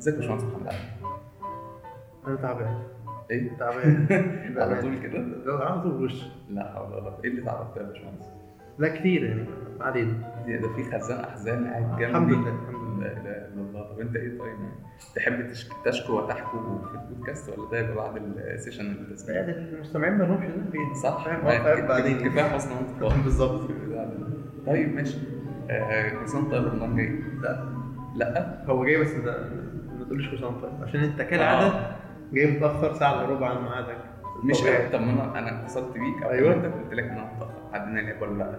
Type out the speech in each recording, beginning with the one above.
ازيك يا باشمهندس محمد علي؟ أنا تعبان. إيه؟ تعبان. على طول كده؟ لا، على طول وش. لا حول ولا قوة. إيه اللي تعرفت يا باشمهندس؟ لا كتير يعني. ما علينا ده في خزان أحزان قاعد جنبي. الحمد لله الحمد لا لله. اله الا الله طب أنت إيه طيب؟ تحب تشك- تشكو وتحكو في البودكاست ولا ده يبقى بعد السيشن التسجيل يعني المستمعين ما لهمش ذنب فيه صح. بعدين. كفاية حسن بالظبط. طيب ماشي. آه، وأنت طيب رمضان جاي. لا. لا؟ هو جاي بس ده تقوليش وأنت طيب. عشان أنت كالعادة جاي متاخر ساعة إلا ربع عن ميعادك. مش. طب ما أنا أنا اتصلت بيك. أو أيوة. انت قلت لك ان أنا متاخر عدينا ليه ولا لأ؟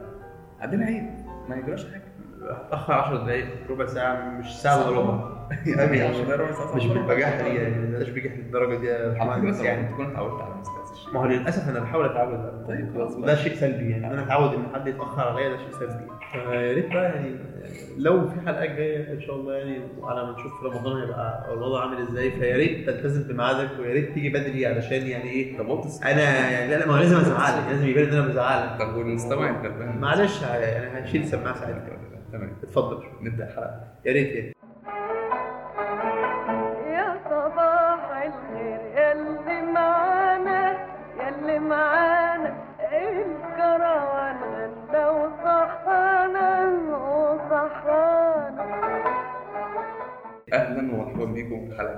عدينا عيد ما يجراش حاجة. اتاخر 10 دقايق ربع ساعة مش ساعة إلا ربع. يعني مش. بالبجاحه دي يعني مش بجح للدرجة دي يا باشمهندس انت يعني تكون اتعودت على الشيء ما هو للأسف أنا بحاول أتعود على طيب خلاص وده شيء سلبي يعني. ان أنا اتعود إن حد يتأخر عليا ده شيء سلبي. فيا ريت بقى يعني لو في حلقات جاية إن شاء الله يعني وعلى ما نشوف رمضان هيبقى الوضع عامل إزاي فيا ريت تلتزم بميعادك ويا ريت تيجي بدري علشان يعني إيه طب أنا يعني لا لا ما هو لازم أزعلك لازم يبان إن أنا بزعلك. طب والمستمع الغلبان معلش يعني هشيل سماعة ساعتها. تمام. اتفضل. نبدأ الحلقة. يا ريت يعني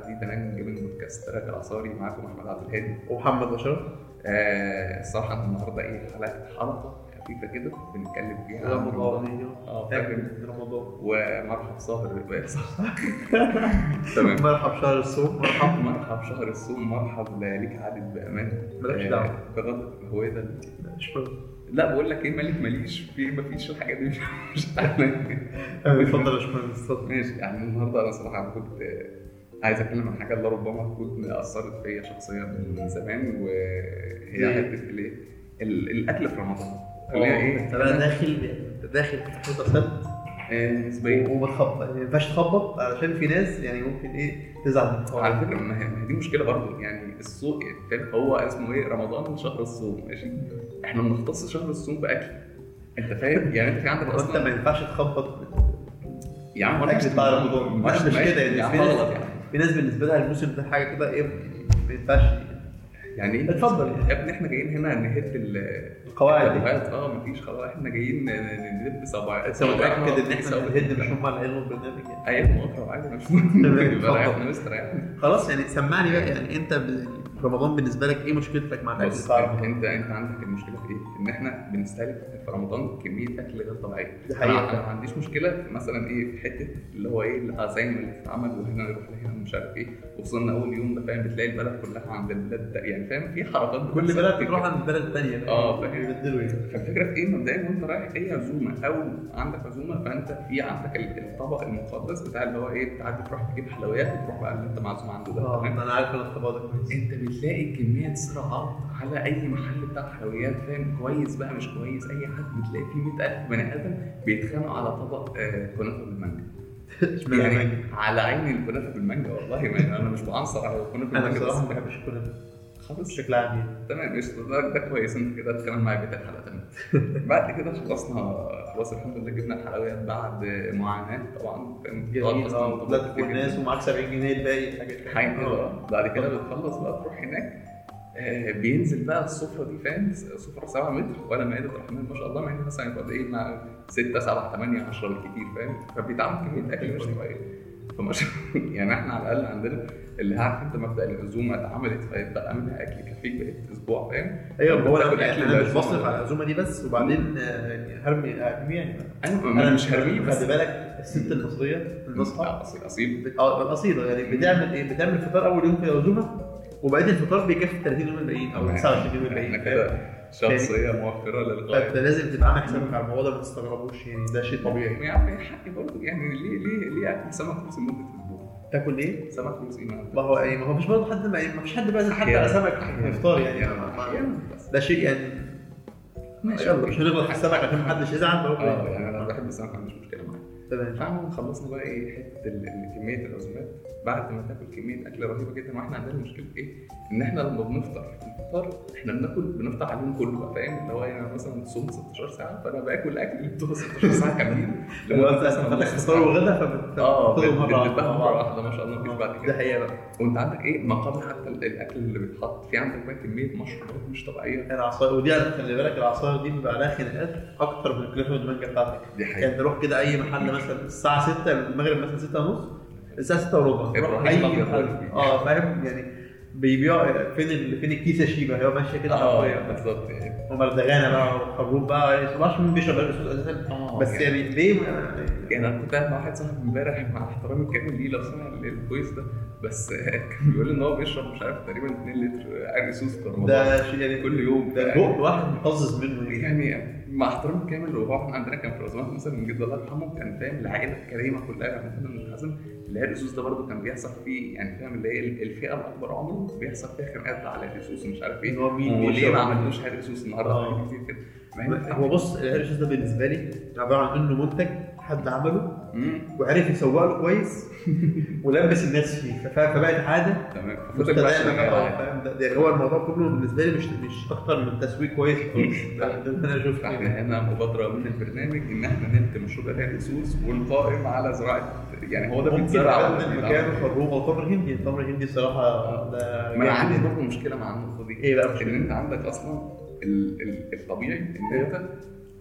جديده من جيمنج بودكاست تراك العصاري معاكم أحمد عبد الهادي ومحمد بشار. آه الصراحة النهارده إيه؟ حلقة حلقة خفيفة كده بنتكلم فيها عن رمضان. آه فاكر رمضان. ومرحب صح تمام. مرحب شهر الصوم. مرحب مرحب شهر الصوم. مرحب ليك عادل بأمان. مالكش آه، دعوة. بغض هو إيه ده. لا بقول لك إيه مالك ماليش. في مفيش الحاجات دي مش مش عارف. اتفضل يا باشمهندس ماشي. يعني النهارده أنا صراحة كنت آه، عايز أتكلم عن حاجة لربما تكون أثرت فيا شخصيا من زمان وهي إيه؟ حتة الايه ال- الأكل في رمضان. اللي هي إيه؟ انت بقى داخل انت داخل حتة سد آه، نسبيا. وبتخبط ما ينفعش تخبط علشان في ناس يعني ممكن إيه تزعل من. على فكرة ما هي ما دي مشكلة برضه. يعني السوق فاهم هو اسمه إيه؟ رمضان شهر الصوم. ماشي؟ إحنا بنختص شهر الصوم بأكل. أنت فاهم؟ يعني أنت في عندك وانت ما أصلا ينفعش تخبط. يا عم رمضان. مش كده يعني غلط يعني. في ناس بالنسبة لها الموسم ده حاجة كده إيه ما ينفعش. يعني إيه اتفضل. يا ابني إحنا جايين هنا نهد ال- القواعد القواعد. آه مفيش خلاص. إحنا جايين ندب صباع أنت متأكد إن إحنا بنهد مش هم اللي هيلغوا البرنامج يعني؟ أيوه مقطع عادي مش مهم خلاص يعني سمعني بقى. يعني أنت رمضان بالنسبة لك إيه مشكلتك مع الأكل بتاع انت؟ انت عندك المشكلة في إيه؟ إن إحنا بنستهلك في رمضان كمية أكل غير طبيعية. دي حقيقة. أنا ما عنديش مشكلة مثلا إيه في حتة اللي هو إيه العزايم اللي بتتعمل وهنا نروح لهنا مش عارف إيه وصلنا أول يوم ده فاهم بتلاقي البلد كلها عند البلد ده يعني فاهم في حركات كل بلد. بتروح عند بلد ثانية آه، فاهم. يعني فالفكرة في إيه مبدئيا وأنت رايح أي عزومة أو عندك عزومة فأنت في عندك ال- الطبق المقدس بتاع اللي هو إيه بتعدي تروح تجيب حلويات وتروح بقى اللي أنت معزوم عنده ده آه؟ أنا عارف أنا الطبق ده كويس أنت بتلاقي كمية صراعات على أي محل بتاع حلويات فاهم؟ كويس بقى مش كويس أي حد بتلاقي فيه 100000 بني آدم بيتخانقوا على طبق آه، كنافة بالمانجا. يعني؟ على عيني الكنافة بالمانجا والله ما أنا مش بعنصر على الكنافة أنا بالمانجا بصراحة ما بس بحبش الكنافة. خلاص عام يعني تمام قشطة. ده, ده كويس. أنت كده تتكلم معايا بيت الحلقة تمام بعد كده خلصنا خلاص الحمد لله جبنا الحلويات بعد معاناة. طبعا جميل. آه والناس. ومعاك 70 جنيه الباقي حاجات كده. حاجة كده. آه. بعد كده بتخلص بقى تروح هناك. آه بينزل بقى السفرة دي فاهم؟ سفرة 7 متر ولا مائده رحمن ما شاء الله ان مثلا يبقى إيه مع 6 7 8 10 بالكتير فاهم؟ فبيتعمل كمية أكل مش طبيعية. فما يعني إحنا على الأقل عندنا اللي عارف انت مبدأ العزومة اتعملت فيتبقى منها أكل يكفيك بقيت أسبوع فاهم؟ أيوه هو بتاكل أنا يعني أنا مش. بصرف على العزومة دي بس وبعدين آه، يعني هرمي هرمي يعني أيوه أنا مش هرميه بس. خلي بالك الست المصريه النصحى آه، اصيل أصيل. بت- آه الاصيله يعني بتعمل إيه؟ بتعمل فطار أول يوم في العزومة وبقية الفطار بيكفي 30 يوم الباقيين أو 29 يوم الباقيين شخصية موفرة فانت للغايه لازم تبقى عامل حسابك على الموضوع ده ما تستغربوش يعني ده شيء طبيعي. يا عم حقي برضه يعني ليه ليه ليه أكل سمك روسي لمده أسبوع؟ تاكل إيه؟ سمك روسي ما ما هو يعني ما هو مش برضه حد ما ما فيش حد بيعزم حد على سمك في الفطار يعني. ده شيء يعني ماشي. يلا مش هنغلط السمك عشان ما حدش يزعل آه بقى يعني أنا بحب السمك ما عنديش مشكلة. تمام فاحنا خلصنا بقى إيه حتة كمية العزومات. بعد ما تاكل كمية اكل رهيبة جدا وإحنا عندنا مشكله إيه؟ إن إحنا لما بنفطر الفطار إحنا بناكل بنفطر على اليوم كله بقى فاهم؟ اللي هو أنا مثلا صوم 16 ساعة فأنا باكل أكل اللي بتوصل 16 ساعة كاملين. لو أنت نص فطار. وغدا آه فبتاخدهم مرة واحدة ما شاء الله مفيش بعد ده كده حقيقة بقى. وأنت عندك إيه؟ مقابل حتى ال- الأكل اللي بيتحط في عندك بقى كمية مشروبات مش طبيعية. العصاير ودي خلي بالك العصاير دي بيبقى عليها خناقات أكتر من الكلافة والمانجا بتاعتك. دي حقيقة. يعني تروح كده أي محل مثلا الساعة 6 المغرب مثلا 6 ونص الساعة 6 وربع. أي. آه فاهم؟ يعني بيبيعوا فين ال... فين الكيسة شيبة؟ هي ماشية كده آه حرفيا. بالظبط. يعني ومردغانه بقى وخروب بقى ما أعرفش مين بيشرب الاسود أساسا بس يعني ليه يعني أنا كنت قاعد مع واحد صاحبي امبارح مع احترامي الكامل ليه لو سمع ال- الفويس ده بس كان بيقول ان هو بيشرب مش عارف تقريبا 2 لتر عرق في رمضان ده شيء يعني كل يوم ده بق واحد مقزز منه يعني يعني مع احترامي الكامل وهو إحنا عندنا كان في العزومات مثلا من جد الله يرحمه كان فاهم العائله الكريمه كلها يعني كنا العرق السوس ده برضه كان بيحصل فيه يعني فاهم اللي هي الفئة الأكبر عمره بيحصل فيها خناقات على العرق السوس ومش عارف إيه. هو مين وليه ما عملتوش سوس النهارده؟ آه. كتير كده. هو بص العرق ده بالنسبة لي عبارة عن إنه منتج حد عمله وعرف يسوق له كويس ولبس الناس فيه. فبقت عادة. تمام. يعني هو الموضوع كله بالنسبة لي مش مش أكتر من تسويق كويس خالص. أنا شفته. إحنا هنا مبادرة من البرنامج إن إحنا ننتج مشروع العرق سوس والقائم على زراعه يعني هو ده بيتزرع بيتعمل؟ خروج تمر هندي. التمر الهندي الصراحة ده ما أنا. عندي برضه مشكلة مع النقطة دي. إيه بقى إن؟ أنت عندك أصلا ال- ال- الطبيعي إن أنت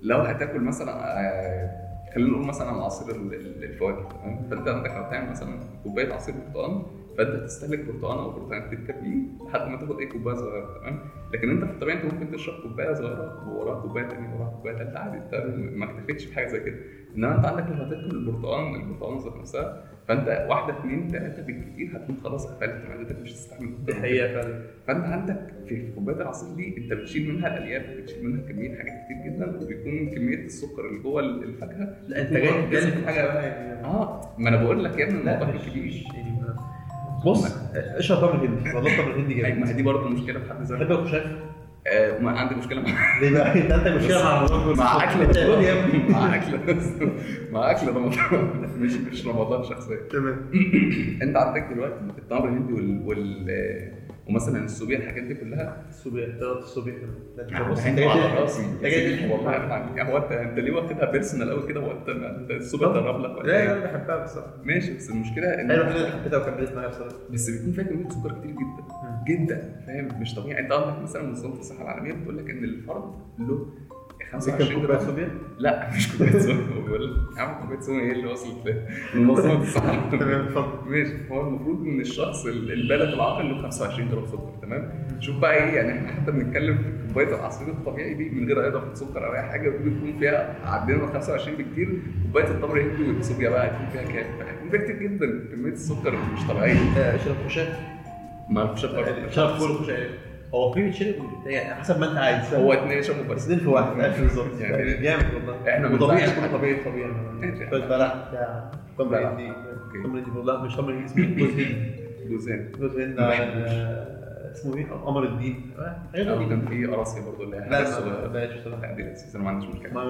لو هتاكل مثلا آه، خلينا نقول مثلا عصير ال- ال- الفواكه تمام؟ فأنت عندك لو تعمل مثلا كوباية عصير برتقال فانت تستهلك برتقال أو برتقالتين كاملين لحد ما تاخد إيه كوباية صغيرة تمام؟ لكن أنت في الطبيعي أنت ممكن تشرب كوباية صغيرة ووراها كوباية ثانية ووراها كوباية ثالثه عادي أنت ما اكتفيتش بحاجة زي كده. إنما أنت عندك لو هتاكل البرتقال البرتقال ذات نفسها فأنت واحدة اثنين ثلاثة بالكثير هتكون خلاص قفلت معدتك مش هتستحمل دي حقيقة فعلا. فأنت عندك في كوباية العصير دي أنت بتشيل منها الألياف بتشيل منها كمية حاجات كتير جدا وبيكون كمية السكر اللي جوه الفاكهة لا أنت جاي تتكلم في حاجة. بقى يعني. آه ما أنا بقول لك يا ابني الموضوع كبير. يعني بص اشرب تمر هندي والله التمر الهندي أيوة، ما هي دي برضه مشكلة في حد ذاتها. تحب الخشاف؟ آه ما عندي مشكلة مع ليه بقى؟ أنت انت مشكلة مع رمضان؟ مع أكل قول يا رمضان ابني. مع أكل. مع أكل رمضان. مش مش رمضان شخصيا. تمام. أنت عندك دلوقتي التمر الهندي وال, وال... ومثلا السوبيا الحاجات دي كلها. ده انت يعني بص انت جاي والله يعني هو انت انت ليه واخدها personal قوي كده؟ هو انت السوبيا تقرب لك ولا لا إيه؟ لا بحبها بصراحة. ماشي بس المشكلة إن حلو كده حبيتها وكملت معايا بصراحة. بس بيكون فيها كمية سكر كتير جدا. جدا فاهم؟ مش طبيعي. أنت عندك مثلا منظمه الصحه العالمية بتقول لك إن الفرد له 25 كوبايه جرام صوبيا لا مش كوباية بيقول لك يا عم كوباية سونا إيه اللي وصلت لمنظمه الصحه تمام اتفضل. ماشي. هو المفروض إن الشخص ال- البالغ العاقل له 25 جرام سكر تمام؟ شوف بقى إيه يعني إحنا حتى بنتكلم في كوباية العصير الطبيعي دي من غير أي اضافه سكر أو أي حاجة دي بتكون فيها عدينا من 25 بكتير. كوباية التمر الهندي والصوبيا بقى هيكون فيها كام؟ هيكون فيها كتير جدا. كمية السكر مش طبيعية. آه، اشرب خشاف ما الخشب برضه شرب فول خشاف هو في بيتشرب يعني حسب ما انت عايز. هو اتنين يشربوا بس اثنين في واحد عارف بالظبط يعني جامد والله. إحنا بنزعل كله طبيعي طبيعي. ماشي. شوية بلح بتاع. تمر هندي والله مش هندي اسمه جوز هند جوزان جوز هند ما بحبوش. آه، اسمه إيه؟ قمر الدين. غريبة. كان في قراصية برضه اللي هي لا صغيرة. بلاش بصراحه لا أنا ما عنديش مشكلة. ما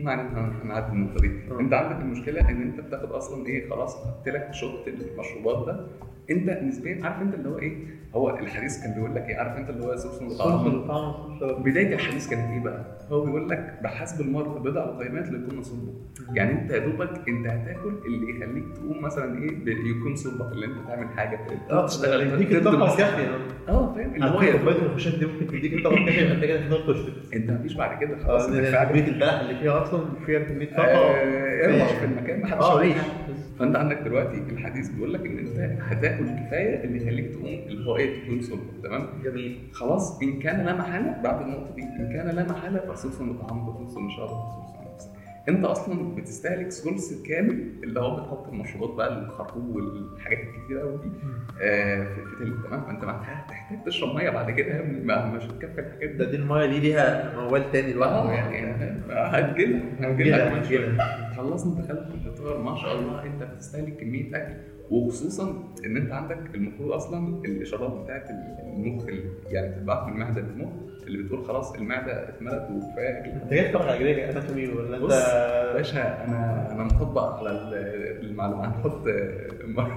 معاك. ما هنعدي النقطة دي. آه. أنت عندك المشكلة إن أنت بتاخد أصلا إيه؟ خلاص خدت لك شوت المشروبات ده. انت نسبيا عارف انت اللي هو إيه؟ هو الحديث كان بيقول لك إيه؟ عارف انت اللي هو طعم صوص بداية الحديث كانت إيه بقى؟ هو بيقول لك بحسب المرء بضع القيمات ليكون صلبه يعني انت يا دوبك انت هتاكل اللي يخليك تقوم مثلا إيه؟ يكون صلبك اللي انت تعمل حاجة آه تشتغل يديك الطاقة. الكافية. آه فاهم؟ اللي هو كوبايه الخشاف دي ممكن تديك الطاقة الكافية انت كده تقدر تشرب انت مفيش بعد كده آه خلاص انت لأن كفايه كمية البلح اللي فيها أصلا فيها كمية طاقة. آه، في المكان محدش آه فانت عندك دلوقتي الحديث بيقول لك إن أنت هتاكل كفاية اللي يخليك تقوم اللي هو إيه تكون صلبه تمام؟ جميل. خلاص إن كان لا محالة بعد النقطة دي إن كان لا محالة لطعامك وصلصا لشرابك وصلصا لنفسك انت أصلا بتستهلك ثلث كامل اللي هو بتحط المشروبات بقى الخرطوم والحاجات الكتيرة قوي دي آه في تلك تمام؟ فأنت هتحتاج تشرب مية بعد كده مش هتكفي الحاجات ده دي دي المايه دي ليها موال تاني لوحده آه يعني. يعني هتجيلها هتجيلها هتجيلها خلصنا دخلت الفطار ما شاء الله أنت بتستهلك كمية أكل وخصوصا إن أنت عندك المفروض أصلا الإشارات بتاعت المخ يعني بتتبعت من المعده للمخ اللي بتقول خلاص المعدة اتملت وكفاية. أكل. أنت جاي تتفرج على جريك اناتومي ولا انت باشا أنا أنا مطبق على ال- المعلومات هنحط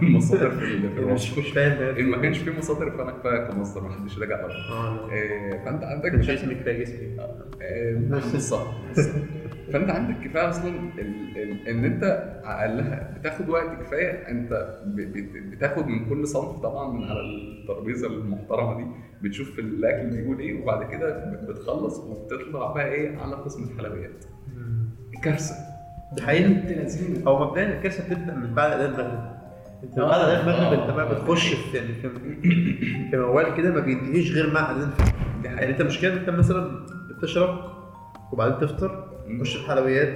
المصادر في مش الوصف مش فاهم ده إن ما كانش في مصادر فأنا كفاية كمصدر ما حدش راجع ورا آه. آه، فأنت عندك مش اسمي. كفايه جسمي آه، بالظبط. فانت عندك كفاية أصلا ال- ال- إن أنت أقلها بتاخد وقت كفاية. أنت ب- بت- بتاخد من كل صنف طبعا من على الترابيزة المحترمة دي بتشوف الأكل بيقول إيه وبعد كده بتخلص وبتطلع بقى إيه على قسم الحلويات. كارثه دي لذينه هو مبدئيا الكارثة بتبدأ من بعد اذان المغرب أنت. بعد اذان المغرب. أنت بقى بتخش في يعني في موال كده ما بينتهيش غير مع اذان يعني حقيقه أنت مشكلة أنت مثلا بتشرب وبعدين تفطر تخش في حلويات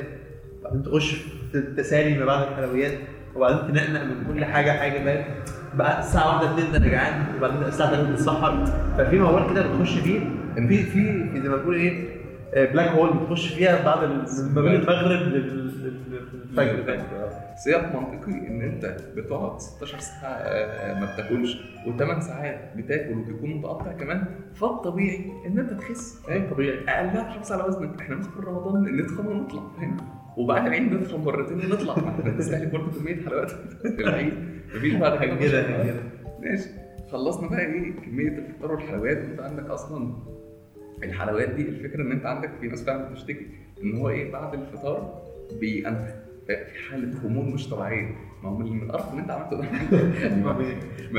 بعدين تخش في التسالي ما بعد الحلويات وبعدين تنقنق من كل حاجة حاجة بقى بقى الساعة 1 2 ده أنا جعان وبعدين الساعة 3 بتسحر ففي موال كده بتخش فيه في في زي ما تقول إيه بلاك هول بتخش فيها بعد ما بين المغرب لل- لل- للفجر؟ سياق منطقي إن أنت بتقعد 16 ساعة آه، ما بتاكلش و8 ساعات بتاكل وبيكون متقطع كمان فالطبيعي إن أنت تخس فاهم؟ طبيعي. اقلها تحافظ على وزنك. إحنا ندخل رمضان ندخل ونطلع فاهم؟ وبعد العيد ندخل مرتين ونطلع. ما إحنا بنستهلك برضه كمية حلويات في العيد. مفيش بعد كده كده ماشي. خلصنا بقى إيه؟ كمية الفطار والحلويات. وانت عندك أصلا الحلويات دي الفكرة إن أنت عندك في ناس فعلا بتشتكي إن هو إيه بعد الفطار بينتخ في حالة خمول مش طبيعية. ما هو من القرف اللي أنت عملته ده. يعني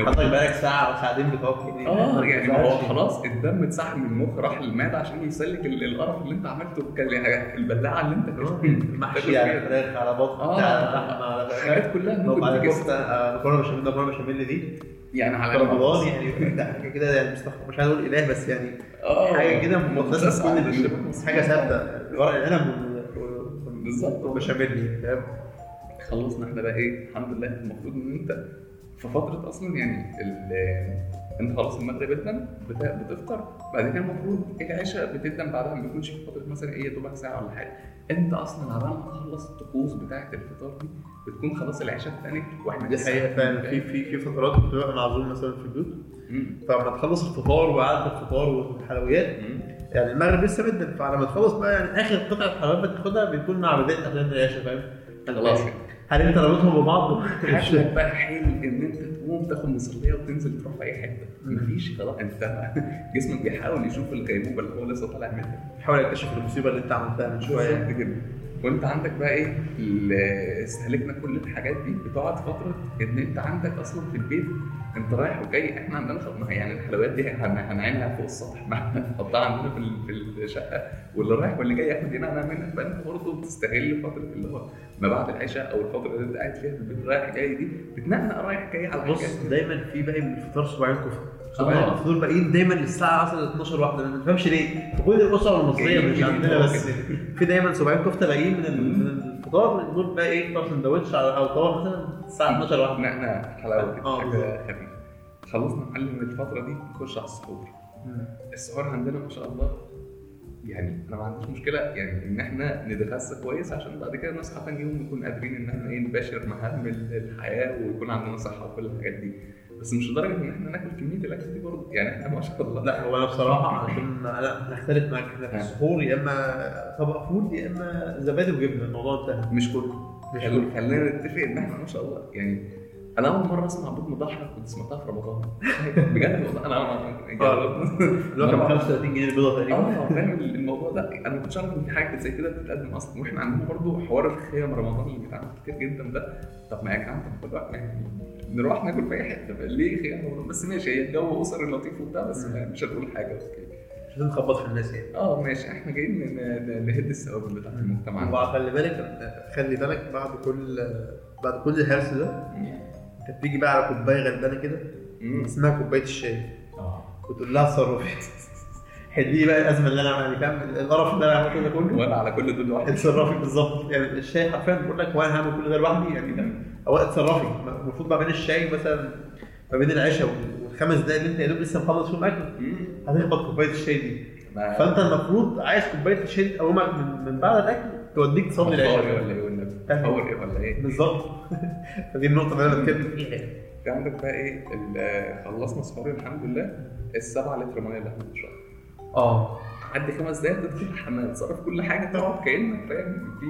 حضرتك بقالك ساعة أو ساعتين بتوكل. آه يعني هو خلاص الدم اتسحب من المخ راح للمعده عشان يسلك ال- القرف اللي أنت عملته. كان البلاعه اللي أنت محشي على فراخ على بط آه. على لحمه على حاجات كلها ممكن آه، مكرونه بشاميل مكرونه بشاميل دي. يعني على رمضان يعني ده حاجة كده يعني مش عايز أقول إله بس يعني حاجة كده مقدسه. حاجة ثابتة. ورق وال- بالظبط. والبشاميل فاهم؟ خلصنا إحنا بقى إيه الحمد لله المفروض إن أنت في فترة أصلا يعني ال- انت خلاص المغرب ادن بت- بتفطر بعد كده المفروض العشاء بتدن بعدها ما بيكونش في فترة مثلا إيه دوبك ساعة ولا حاجة. أنت أصلا على ما تخلص الطقوس بتاعة الفطار دي بتكون خلاص العشاء اتنت وإحنا دي حقيقه فعلا في في في فترات بتبقى معزوم مثلا في البيوت. فلما تخلص الفطار وقعدت الفطار والحلويات. يعني المغرب لسه بدل فلما تخلص بقى يعني آخر قطعة حلويات بتاخدها بيكون مع بداية العشاء فاهم؟ خلاص. هل انت رابطهم ببعض؟ حاجة بقى حلو إن أنت تقوم تاخد مصليه وتنزل تروح في أي حتة؟ مفيش خلاص أنت جسمك بيحاول يشوف الغيبوبة اللي هو لسه طالع منها. حاول اكتشف المصيبة اللي أنت عملتها من شوية. كده. وانت عندك بقى إيه استهلكنا كل الحاجات دي بتقعد فترة ان انت عندك أصلا في البيت انت رايح وجاي إحنا عندنا يعني الحلويات دي هن- هنعينها فوق السطح ما هنحطها عندنا في ال- في الشقة واللي رايح واللي جاي ياخد هنا أنا منها فانت برضه بتستغل فترة اللي هو ما بعد العشاء أو الفترة اللي انت قاعد فيها في البيت رايح جاي دي بتنقنق رايح جاي على بص دايما في باقي من الفطار صباعين كفته صباعين آه. الفطور باقيين دايما للساعه مثلا 12 واحدة ما تفهمش ليه. كل الاسر المصريه مش عندنا بس. في دايما صباعين كفتة باقيين من ال- من الفطار دول بقى إيه فطار سندوتش على- أو طبق مثلا الساعة 12 واحدة. نقنق حلاوه كده آه،. خفيفة. خلصنا نعلم الفترة دي نخش على السحور. السحور عندنا ما شاء الله يعني أنا ما عنديش مشكلة يعني إن إحنا نتغذى كويس عشان بعد كده نصحى تاني يوم نكون قادرين إن إحنا إيه نباشر مهام ال- الحياة ويكون عندنا صحة وكل الحاجات دي. بس مش لدرجة إن إحنا ناكل كمية الأكل دي برضه. يعني إحنا ما شاء الله. لا هو أنا بصراحة عشان لا نختلف معاك. إحنا في السحور يا إما طبق فول يا إما زبادي وجبنة. الموضوع انتهى. مش كله. مش خل- كله. خلينا نتفق إن إحنا ما شاء الله. يعني أنا أول مرة أسمع بيض مضحى كنت سمعتها في رمضان. بجد والله. أنا آه. اللي هو كان ب 35 جنيه البيضة تقريبا. آه فاهم الموضوع ده. أنا ما كنتش أعرف إن في حاجة زي كده بتتقدم أصلا. وإحنا عندنا برضو حوار الخيام رمضان اللي بيتعمل كتير جدا ده. طب ما يا جدعان طب كل واحد يعني نروح ناكل في أي حتة. ليه رمضان بس ماشي هي الجو اسري لطيف وبتاع بس مش هنقول حاجة أوكي. مش لازم نخبط في الناس يعني. آه ماشي. إحنا جايين نهد الثوابت بتاعت المجتمع وبعد خلي بالك خلي بالك بعد كل بعد كل الهرس ده انت بتيجي بقى على كوباية غلبانة كده. اسمها كوباية الشاي. آه. وتقول لها اتصرفي. حلي بقى الأزمة اللي أنا عاملها فاهم؟ القرف اللي أنا عملته ده كله. وأنا على كل دول لوحدي. اتصرفي بالظبط. يعني الشاي حرفيا بيقول لك هو أنا هعمل كل ده لوحدي يعني ده أو اتصرفي المفروض ما بين الشاي مثلا ما بين العشاء والخمس دقايق اللي أنت يا دوب لسه مخلص فيهم اكل. هتخبط كوباية الشاي دي. فأنت المفروض عايز كوباية تشيل تقومك من, من بعد الأكل توديك تصلي العشاء. ولا إيه والنبي إيه ولا إيه؟ بالظبط. فدي النقطة اللي أنا بتكلم فيها. في عندك بقى إيه؟ خلصنا سحور الحمد لله. السبعة لتر مية اللي إحنا بنشربها آه. عدي خمس دقايق تدخل الحمام تصرف كل حاجة تقعد كأنك فاهم؟ في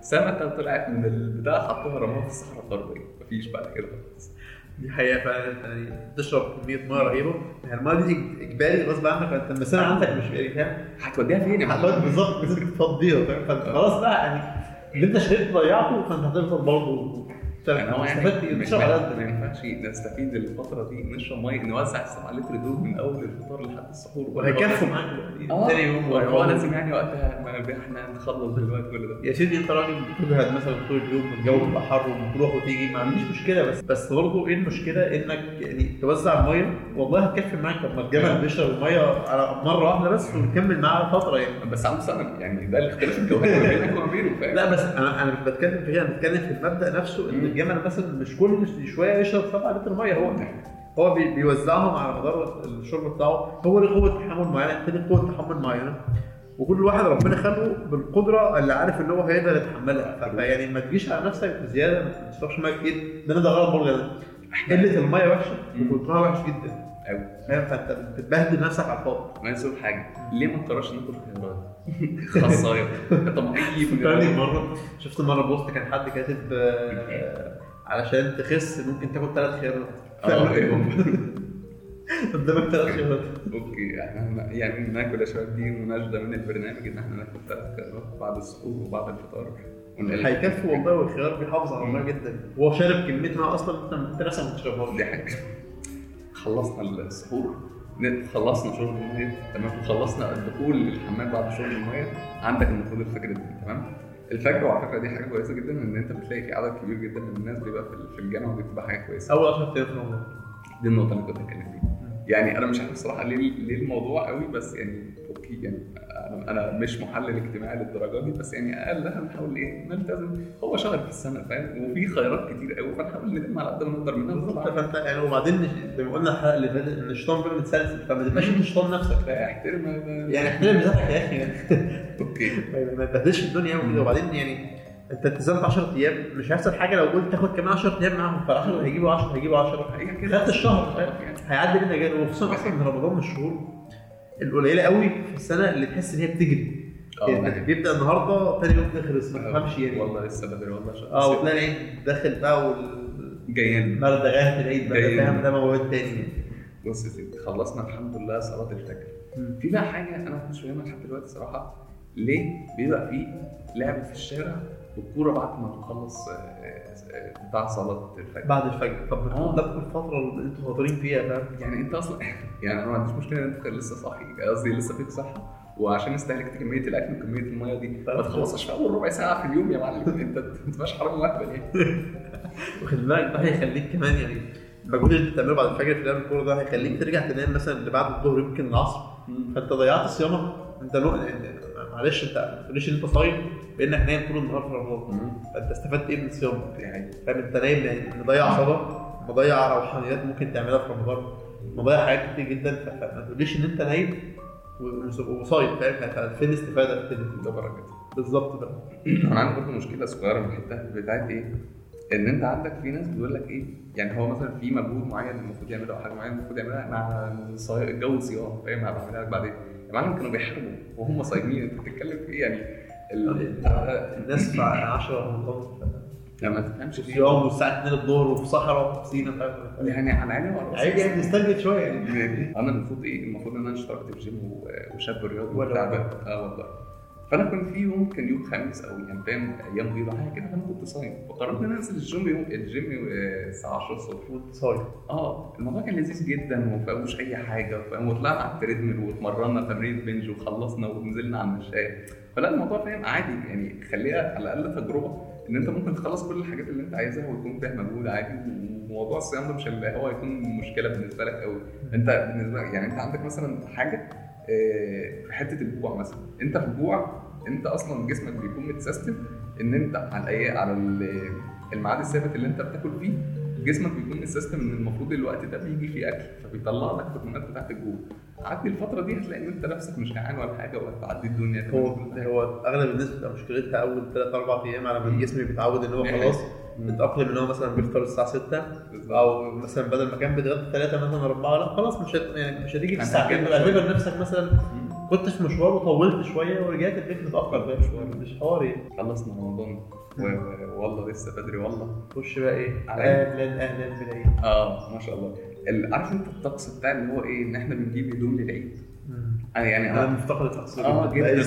سمكة طلعت من البتاع حطوها رموها في الصحراء الغربية. مفيش بعد كده خالص. دي حقيقة فعلا. يعني تشرب كمية مية رهيبة. يعني المية دي إجباري غصب عنك أنت المسألة عندك مش فاهم؟ هتوديها فين معلم؟ بالظبط لازم تفضيها فاهم؟ فأنت خلاص بقى يعني اللي أنت شربت ضيعته فأنت هتفضل برضه يعني هو يعني؟ مش- على ما ينفعش نستفيد الفترة دي نشرب ميه نوزع السبعة لتر دول من أول الفطار لحد السحور. وهيكفوا معاك آه. تاني يوم هو. لازم يعني وقتها ما إحنا نخلص دلوقتي كل ده. يا سيدي أنت راجل بتجهد مثلا طول اليوم والجو بيبقى حر وبتروح وتيجي. ما عنديش مشكلة بس بس برضه إيه المشكلة؟ إنك يعني توزع الميه والله هتكفي معاك. طب ما الجبل بيشرب المية على مرة واحدة بس ونكمل معاه فترة يعني. بس عنده سنه يعني ده الاختلاف الجوهري بينك وما بينه فاهم؟ لا بس أنا أنا مش بتكلم في كده أنا بتكلم في المبدأ نفسه إن. الجمل مثلا مش كل شوية يشرب 7 لتر مية هو هو بي- بيوزعهم على مدار الشرب بتاعه. هو له قوة تحمل معينة التاني قوة تحمل معينة. وكل واحد ربنا خلقه بالقدرة اللي عارف ان هو هيقدر يتحملها. فيعني ما تجيش على نفسك بزيادة ما تشربش مية كتير. ده ده غلط برضه قلة المية وحشة. وكترها وحش جدا. فاهم فانت بتبهدل نفسك على الفاضي. ما يسوي حاجة. ليه ما نقررش ناكل خيارات خاصايه طب اي فكرني مرة شفت مرة بوست كان حد كاتب آه، علشان تخس ممكن تاكل ثلاث خيارات. أيوه قدامك ثلاث خيارات. okay. إحنا يعني ناكل اشواك دي مناشده من البرنامج إن إحنا ناكل ثلاث خيارات بعد السحور وبعد الفطار. هيكفي والله والخيار بيحافظ على الميه جدا. هو شارب كمية ميه أصلا أنت نفسك ما بتشربهاش دي حاجة. خلصنا السحور خلصنا شرب المية تمام؟ خلصنا الدخول للحمام بعد شرب المية. عندك المفروض الفجر دي تمام؟ الفجر وعلى فكرة دي حاجة كويسة جدا إن أنت بتلاقي في عدد كبير جدا من الناس بيبقى في- في الجامعة ودي بتبقى حاجة كويسة. أول 10 أيام في رمضان دي النقطة اللي كنت هتكلم فيها. يعني أنا مش عارف الصراحه ليه ليه الموضوع قوي بس يعني يعني أنا مش محلل اجتماعي للدرجة دي بس يعني اقلها نحاول إيه نلتزم. هو شهر في السنة فاهم؟ وفي خيارات كتير قوي فنحاول نلم على قد ما نقدر منها. بالظبط فأنت يعني وبعدين زي ما قلنا الحلقة اللي فاتت إن الشيطان بيبقى متسلسل فما تبقاش أنت الشيطان نفسك. احترم يعني احترم ذاتك يا أخي. أوكي. ما تبهدلش الدنيا قوي كده. وبعدين يعني أنت التزمت 10 أيام مش هيحصل حاجة لو قلت تاخد كمان 10 أيام معاهم فال 10 هيجيبوا 10 هيجيبوا 10 هي كده. خدت الشهر هيعدي منها جاي وخصوصا أصلا ان رمضان من الشهور القليلة قوي في السنة اللي تحس إن هي بتجري. آه يعني بيبدأ النهارده تاني يوم تخلص ما تفهمش يعني. والله لسه بدري والله آه وتلاقي العيد داخل بقى والمردغات جايين. العيد بقى. فاهم؟ ده مواد تاني بص يا سيدي خلصنا الحمد لله صلاة الفجر. في بقى حاجة أنا ما كنتش فاهمها لحد دلوقتي صراحة. ليه بيبقى في لعب في الشارع بالكوره بعد ما نخلص آه، آه، بتاع صلاة الفجر. بعد الفجر. طب آه. ده الفترة اللي أنتوا فاطرين فيها فاهم يعني انت أصلا يعني أنا ما عنديش مشكلة إن أنت لسه صاحي قصدي لسه فيك صحة. وعشان استهلكت كمية الأكل وكمية المية دي ما تخلصش في أول ربع ساعة في اليوم يا معلم. أنت ما تبقاش حرام واحدة يعني. واخد بالك ده هيخليك كمان يعني المجهود اللي بتعمله بعد الفجر في لعب الكورة ده هيخليك ترجع تنام مثلا اللي بعد الظهر يمكن العصر. فأنت ضيعت صيامك. أنت معلش انت ما تقوليش ان انت صايم بانك نايم طول النهار في رمضان فانت استفدت إيه من صيامك؟ يعني فاهم انت نايم يعني مضيع صلاة مضيع روحانيات ممكن تعملها في رمضان مضيع حاجات كتير جدا فما تقوليش ان انت نايم وصايم فاهم فين الاستفادة في كده؟ بركة بالظبط بقى أنا عندي برضه مشكلة صغيرة من الحتة بتاعت إيه؟ إن أنت عندك في ناس بتقول لك إيه؟ يعني هو مثلا في مجهود معين المفروض يعمله أو حاجة معينة المفروض يعملها مع صي- الجو صيام فاهم هبعملها لك بعدين. يا معلم كانوا بيحاربوا وهم صايمين انت بتتكلم في إيه يعني؟ ال- الناس في 10 رمضان لما تفهمش في يوم والساعة 2 الظهر وفي صحراء وفي سينا يعني على عيني وعلى راسي. عيب يعني نستنجد شوية يعني أنا المفروض إيه؟ المفروض إن أنا اشتركت في جيم وشاب رياضي وبتاع. آه والله فأنا كان في يوم كان يوم خميس أو يعني فاهم أيام بيضاء حاجة كده فأنا كنت صايم. فقررت إن أنا أنزل الجيم يوم الجيم آه، الساعة 10 الصبح. وانت صايم. آه الموضوع كان لذيذ جدا وما فيهوش أي حاجة فاهم وطلعنا على ال treadmill واتمرنا تمرين bench وخلصنا ونزلنا على المشاية. فلا الموضوع فاهم عادي يعني خليها على الأقل تجربة إن أنت ممكن تخلص كل الحاجات اللي أنت عايزها ويكون فيها مجهود عادي وموضوع الصيام ده مش اللي هو هيكون مشكلة بالنسبة لك قوي أنت بالنسبة يعني أنت عندك مثلا حاجة آه، في حتة الجوع مثلا. أنت في الجوع انت أصلا جسمك بيكون متسيستم ان انت على الايه على ال- الميعاد الثابت اللي انت بتاكل فيه جسمك بيكون ال system ان المفروض الوقت ده بيجي فيه أكل فبيطلع لك الهرمونات بتاعت الجوع. عدي الفترة دي هتلاقي إن أنت نفسك مش جعان ولا حاجة وهتعدي الدنيا هو. هو أغلب الناس بتبقى مشكلتها أول ثلاث أربع أيام على ما الجسم بيتعود إن هو خلاص. متاقلم إن هو مثلا بيفطر الساعة 6 أو مثلا بدل ما كان بيتغدى 3 مثلا 4 لا خلاص مش هت... يعني مش هتيجي الساعتين. دول شوية. اعتبر نفسك مثلا كنت في مشوار وطولت شوية ورجعت البيت متأخر فاهم مشوار مش حوار يعني. خلصنا رمضان. والله لسه بدري والله. خش بقى إيه؟ أهلا. أهلا بالعيد آه ما شاء الله. ال- عارف أنت الطقس بتاع اللي هو إيه إن إحنا بنجيب هدوم للعيد؟ أنا يعني أنا مفتقد الطقس. ده آه جدا.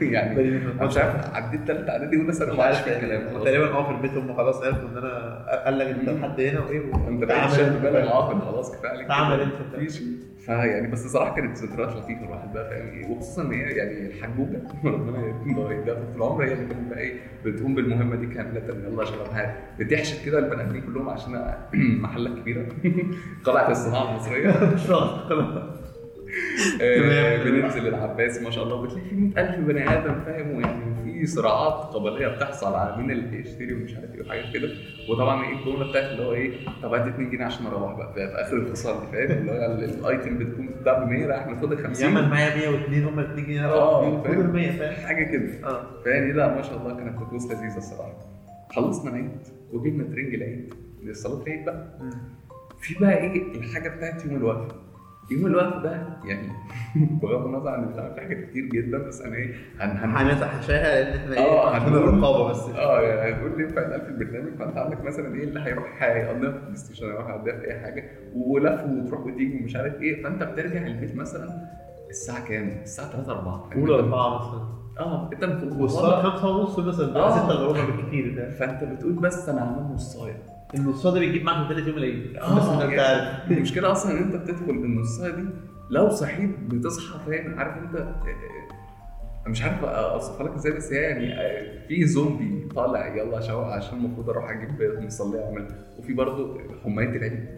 يعني أنا مش عارف عديت ثالثه إعدادي ولا سنه ما عارف يعني. الكلام. تقريبا آه في البيت هم خلاص عرفوا إن أنا قال لك انت. لحد هنا وإيه أنت بقيت شاب بالغ عاقل خلاص كفاية عليك. تعمل. أنت. مفيش. فيعني بس صراحة كانت ذكريات لطيفة الواحد بقى فاهم؟ إيه وخصوصا إن هي يعني الحجوجة ربنا يديها طول العمر هي اللي كانت بقى إيه بتقوم بالمهمة دي كاملة يلا يا شباب ها بتحشد كده البني آدمين كلهم عشان محلات كبيرة. قلعة الصناعة المصرية. آه،. بننزل العباس ما شاء الله بتلاقي في 100000 بني آدم فاهم؟ ويعني في صراعات قبلية بتحصل على مين اللي يشتري ومش عارف إيه وحاجات كده. وطبعا إيه الجمله بتاعت اللي هو إيه طب هات 2 جنيه عشان أروح بقى في آخر الفصل دي فاهم؟ اللي هو ال- الأيتم بتكون بتتباع ب 100 راح ناخدها 50 يعمل معايا 102 هم 2 جنيه أنا فاهم. خد ال 100 فاهم؟ حاجة كده. آه. فيعني لا ما شاء الله كانت طقوس لذيذة الصراحة. خلصنا العيد وجبنا ترنج العيد. لصلاه العيد بقى. في بقى إيه الحاجة بتاعت يوم الوقفة. يوم الوقفه ده يعني بغض النظر عن ان في حاجات كتير جدا بس أنا إيه هن هن هنتحاشاها لأن إحنا آه إيه عشان هنقول- الرقابة بس. آه يعني هتقول لي ينفع يتقال في البرنامج؟ فأنت عندك مثلا إيه اللي هيروح هيقضيها في ال PlayStation هيروح يقضيها في أي حاجة ولف وتروح وتيجي ومش عارف إيه فأنت بترجع البيت مثلا الساعة كام؟ الساعة 3 4 قول أربعة مثلا. آه أنت المفروض والصلاه خمسة ونص مثلا بقى آه. 6 الا ربع بالكتير ده فأنت بتقول بس أنا هعمل نصايه النص ده بيجيب معاك ثالث يوم العيد. آه، بس أنت يعني عارف المشكلة أصلا إن أنت بتدخل النصايه دي لو صحيت بتصحى فاهم عارف أنت آه، آه، مش عارف أوصفها لك إزاي بس يعني في زومبي طالع يلا شوق عشان المفروض أروح أجيب مصليه واعمل وفي برضه حماية العيد.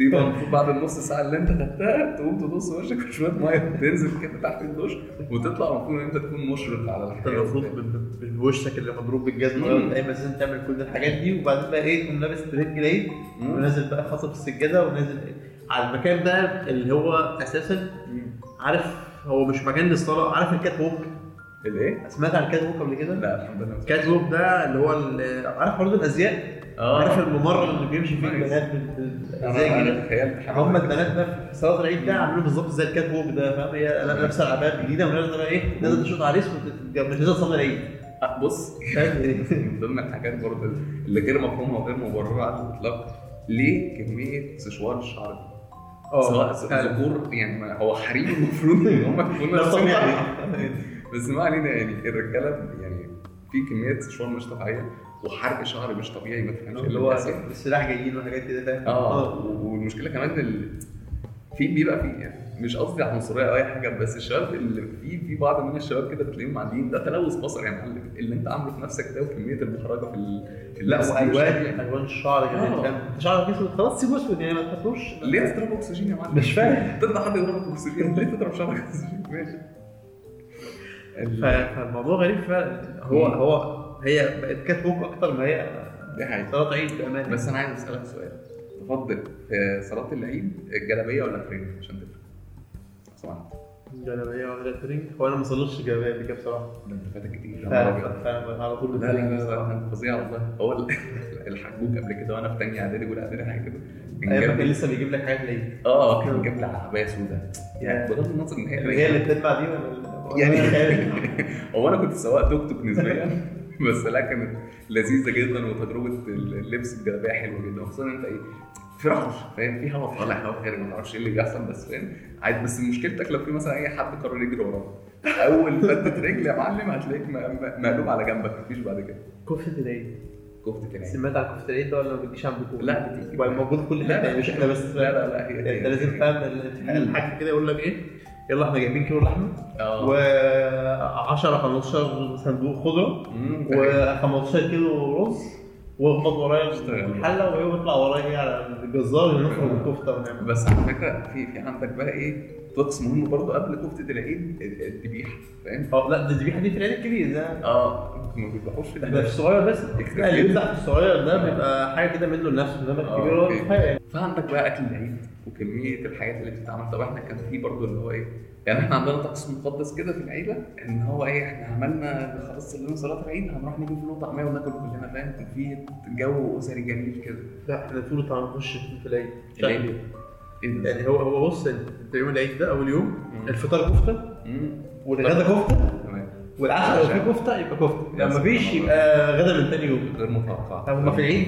دي المفروض بعد النص ساعة اللي انت خدتها تقوم تدوس وشك بشويه مية تنزل كده تحت الدش وتطلع المفروض إن انت تكون مشرف على الحياة المفروض بوشك اللي مضروب بالجزمة دايما لازم تعمل كل الحاجات دي وبعدين بقى إيه تقوم لابس العيد مم. ونازل بقى خاصة في السجادة ونازل على المكان بقى اللي هو أساسا عارف هو مش مكان للصلاة عارف ال catwalk الإيه؟ سمعت عن ال catwalk قبل كده؟ لا الحمد لله ال catwalk ده اللي هو عارف عروض الأزياء عارف الممر اللي بيمشي فيه. البنات أنا كده هم زي البنات ده في صلاة العيد ده عاملين بالظبط زي ال catwalk ده فاهم هي لابسة العباية الجديدة ونازلة بقى إيه نازلة تشقط عريس وت- مش نازلة تصلي العيد آه، بص؟ من ضمن الحاجات برضه اللي غير مفهومة وغير مبررة على الإطلاق ليه كمية سشوار الشعر دي؟ سواء فعلا. ذكور يعني ما هو حريم المفروض إن هم يكونوا. بس ما علينا يعني الرجالة يعني في كمية سشوار مش طبيعية وحرق شعر مش طبيعي ما تفهمش اللي هو. السلاح جايين وحاجات كده فاهم آه والمشكلة كمان ال... في بيبقى في يعني مش قصدي عنصرية أو أي حاجة بس الشباب اللي في في بعض من الشباب كده بتلاقيهم معديين ده تلوث بصري يا معلم اللي أنت عامله في نفسك ده وكمية البهرجه في ال... في لا وألوان. ألوان الشعر كمان آه. فاهم أنت شعرك أسود خلاص سيبه أسود يعني ما تحطوش ليه تضرب أكسجين يا معلم؟ مش فاهم. تطلع حد يضربك أكسجين ليه تضرب شعرك أكسجين؟ ماشي فالموضوع غريب فعلا هو. هو هي بقت catwalk أكتر ما هي دي حقيقة. صلاة عيد بأمانة. بس أنا عايز أسألك سؤال. تفضل. في صلاة العيد الجلابية ولا ترنج عشان تفرق؟ لو سمحت جلابيه ولا ترنج هو أنا ما صليتش جلابيه قبل كده بصراحة. ده أنت فاتك كتير. فعلا فعلا على طول لا لا لا بصراحة. فظيع والله. هو ال- الحجوج قبل كده وأنا في تانية إعدادي أولى إعدادي حاجة كده. جاب كان لسه بيجيب لك حاجات ليه؟ آه كان جاب لي عباية سودا يعني. بغض النظر إن هي هي اللي بتتبع دي ولا يعني ولا؟ هو أنا كنت سواق توك توك نسبيا. بس لا كانت لذيذة جدا وتجربة اللبس الجلابيه حلوة جدا خصوصا أنت إيه في رعش فاهم؟ في هوا طالع هوا خارج ما تعرفش إيه اللي بيحصل بس فاهم؟ عادي بس مشكلتك لو في مثلا أي حد قرر يجري وراك. أول فتة رجل يا معلم هتلاقيك مقلوب على جنبك مفيش بعد كده. كفتة العيد. كفتة العين سمعت عن كفتة العيد؟ ده ولا ما بتجيش عندكم؟ لا بتيجي موجود كل. يعني مش إحنا بس. لا لا لا هي أنت لازم فاهم ال- الحاج كده يقول لك إيه؟ يلا إحنا جايبين كيلو لحمة آه. و10 15 صندوق خضرة مم، ده و15 كيلو رز واخبط ورايا. الحله وهي بيطلع ورايا على الجزار ونخرج الكفتة بس على فكرة في في عندك بقى إيه؟ طقس مهم برضه قبل كفتة العيد الذبيحة فاهم؟ آه لا ده الذبيحة دي في العيد الكبير ده آه ما بيذبحوش في في الصغير بس لا اللي بيذبح في الصغير ده بيبقى حاجة كده منه لنفسه انما آه، الكبير هو فعندك بقى أكل العيد وكمية الحاجات اللي بتتعمل. طب إحنا كان في برضه اللي هو إيه؟ يعني إحنا عندنا طقس مقدس كده في العيلة إن هو إيه إحنا عملنا خلاص صلينا صلاة العيد هنروح نجيب فول وطعميه وناكل كلنا فاهم؟ كان في جو أسري جميل كده. لا إحنا طول الطعام نخش في العيد. العيد؟ يعني هو هو بص أنت يوم العيد ده أول يوم. الفطار كفتة. والغدا كفتة والعشاء لو في كفتة يبقى كفتة. لما مفيش يبقى غدا من تاني يوم. غير متوقع. طب هما في العيد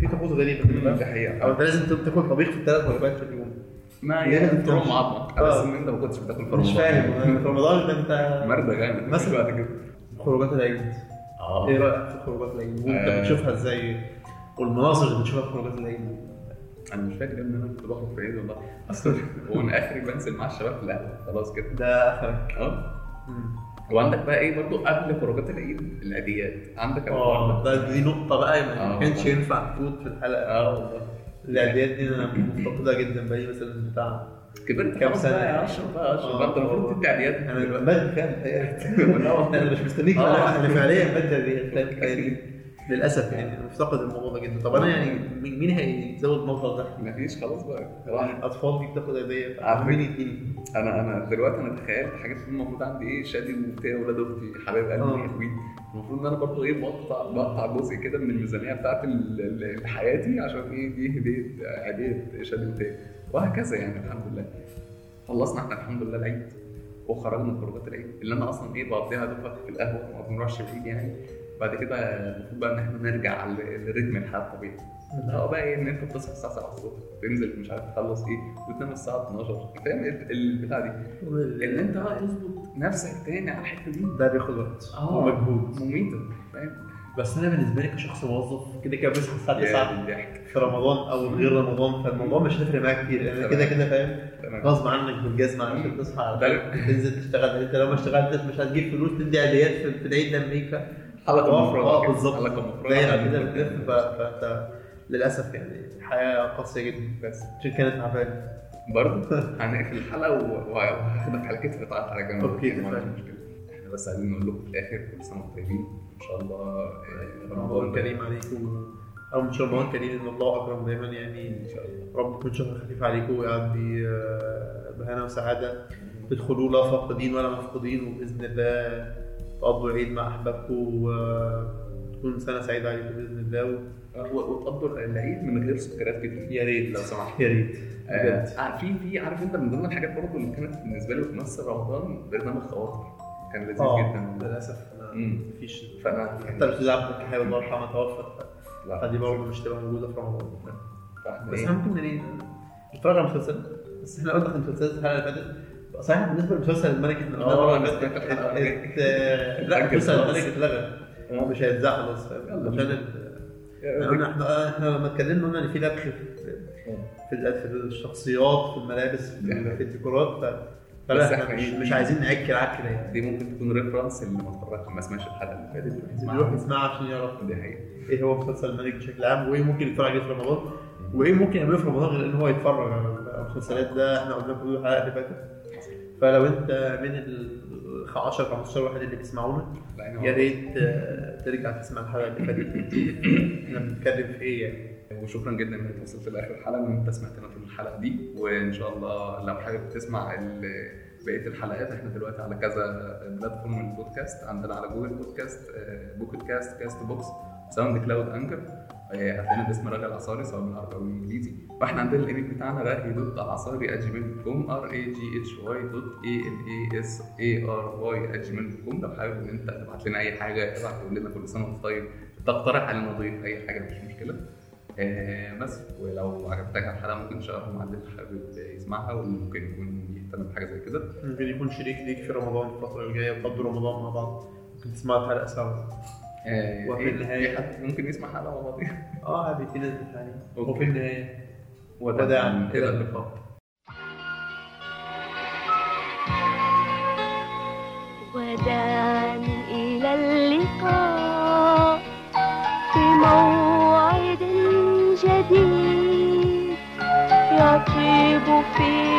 في طقوس غريبه كده دي فاهم؟ حقيقة. أو أنت لازم تاكل طبيخ في الثلاث وجبات في اليوم. ما يعني مش- معظمك آه. بس إن أنت ما كنتش بتاكل فروع مش فاهم. في رمضان ده أنت مردة جامد. مثلا. بعد كده خروجات العيد. آه. إيه رأيك في خروجات العيد؟ وأنت آه. بتشوفها إزاي؟ والمناظر اللي بتشوفها في خروجات العيد؟ أنا مش فاكر إن أنا كنت بخرج في عيد والله. أصلا هو أنا آخري بنزل مع الشباب في القهوه خلاص كده. ده آخرك. أه؟ وعندك بقى إيه برضو؟ قبل خروجات العيد العيديات. عندك آه ده دي نقطة بقى ما آه. كانش ينفع تفوت في الحلقة. آه والله. العيديات دي أنا مفتقدها جدا بقالي مثلا بتاع كبرت كام؟ بقى يا اشرف بقى اشرف آه. انت المفروض تدي عيديات. أنا بدري فاهم والله. أنا مش مستنيك آه. أنا أنا فعليا بدري يعني للأسف يعني أنا مفتقد الموضوع ده جدا. طب أنا يعني مين هيزود الموضوع ده؟ مفيش خلاص بقى. راح الاطفال دي بتاخد هديه مين يديني؟ أنا أنا دلوقتي أنا تخيلت حاجات المفروض عندي إيه شادي وبتاع ولاد أختي حبايب قلبي آه. حلوين المفروض إن أنا برضه إيه بقطع بقطع جزء كده من الميزانية بتاعت حياتي عشان إيه دي هديه هدية شادي وبتاع وهكذا يعني الحمد لله. خلصنا إحنا الحمد لله العيد. وخرجنا خروجات العيد. اللي أنا أصلا إيه بقضيها دوبك في القهوة ما بنروحش العيد يعني. بعد كده المفروض بقى إن إحنا نرجع ل- لرتم الحياة الطبيعي. آه بقى إيه إن أنت بتصحى الساعة 7 الصبح تنزل مش عارف تخلص إيه وتنام الساعة 12 فاهم ال- البتاع دي؟ إن أنت بقى تظبط نفسك تاني على الحتة دي. ده بياخد وقت. آه. ومجهود مميتة. فاهم؟ بس أنا بالنسبة لي كشخص موظف كده كده بصحى الساعة 9 يا الضحك في رمضان أو غير رمضان فالموضوع مش هيفرق معاك كتير. لأن كده كده فاهم؟ غصب عنك بالجزمه عشان تصحى على تنزل تشتغل. أنت لو ما اشتغلتش مش هتجيب فلوس تدي عيديات في في العيد لما يجي حلقه آه مفرغه كده. بالظبط. حلقه عن كده. بتلف فأنت للأسف يعني الحياة قاسية جدا بس عشان كانت تعبانه برضه؟ هنقفل الحلقة وهاخدك على كتفي تعال على جنب. أوكي، يعني. مشكلة. إحنا بس عايزين نقول لكم في الآخر كل سنة وأنتم طيبين. إن شاء الله آه، رمضان كريم عليكم. أو مش رمضان كريم إن الله أكرم دايما يعني. إن شاء الله. رب يكون شهر خفيف عليكم ويعدي آه، بهنا وسعادة. تدخلوا لا فاقدين ولا مفقودين وبإذن الله تقضوا العيد مع احبابكم وتكون سنة سعيدة عليكم بإذن الله. وتقضوا العيد من غير سكريات كتير. يا ريت. لو سمحت. يا ريت. آه، آه، في في عارف أنت من ضمن الحاجات برضه اللي كانت بالنسبة لي بتمثل رمضان برنامج خواطر كان لذيذ آه جدا. للأسف. مفيش. فأنا حتى الاستاذ عبد الحي الله يرحمه توفت لا. فدي برضه مش تبقى موجودة في رمضان. بس؟ إحنا ممكن يعني نتفرج على مسلسل. بس إحنا قلنا في المسلسلات الحلقة اللي فاتت صحيح بالنسبة لمسلسل الملك إحنا قلنا المرة أنا اللي سمعت فاتت الحلقة اللي إت- ات- لا مسلسل. الملك اتلغى آه. مش هيتذاع خلاص. عشان ال- إحنا إحنا لما اتكلمنا قلنا إن في لبخ في في, ال- في الشخصيات في الملابس في, ال- في الديكورات بس فلا إحنا مش؟ مش عايزين نعك العك يعني دي ممكن تكون reference اللي ما اتفرجش ما سمعش الحلقة اللي فاتت يروح يسمعها. يروح يسمعها عشان يعرف دي حقيقة إيه هو مسلسل الملك بشكل عام وإيه ممكن يتفرج عليه في رمضان وإيه ممكن يعمله في رمضان غير إن هو يتفرج على المسلسلات ده إحنا قلنا كل الحلقة اللي فاتت فلو انت من ال 10 15 واحد اللي بيسمعونا يا ريت آه، ترجع تسمع الحلقة اللي فاتت إحنا بنتكلم في إيه يعني؟ وشكرا جدا إنك وصلت لآخر الحلقة وان أنت سمعتنا طول الحلقة دي. وإن شاء الله لو حابب تسمع بقية الحلقات إحنا دلوقتي على كذا platform البودكاست عندنا على Google Podcast Pocket Cast Castbox SoundCloud Anchor هتلاقينا باسم رغي العصاري سواء بالعربي أو بالانجليزي وإحنا عندنا الايميل بتاعنا رغي dot العصاري @gmail dot com R A G H Y dot E L A S A R Y @gmail dot com لو حابب إن أنت تبعت لنا أي حاجة ابعت تقول لنا كل سنة وأنت طيب تقترح علينا نضيف أي حاجة مش مشكلة. آه، بس ولو عجبتك الحلقة ممكن تشاركها مع اللي حابب يسمعها واللي ممكن يكون يهتم بحاجة زي كده. ممكن يكون شريك ليك في رمضان الفترة الجاية وتقضوا رمضان مع بعض. ممكن تسمعوا الحلقة سوا. وفي إيه، حد ممكن يسمع حلقة بعض آه عادي في ناس أوكي. وفي النهاية. وداعا إلى إلى اللقاء. وداعا إلى اللقاء في موعد جديد. يطيب فيه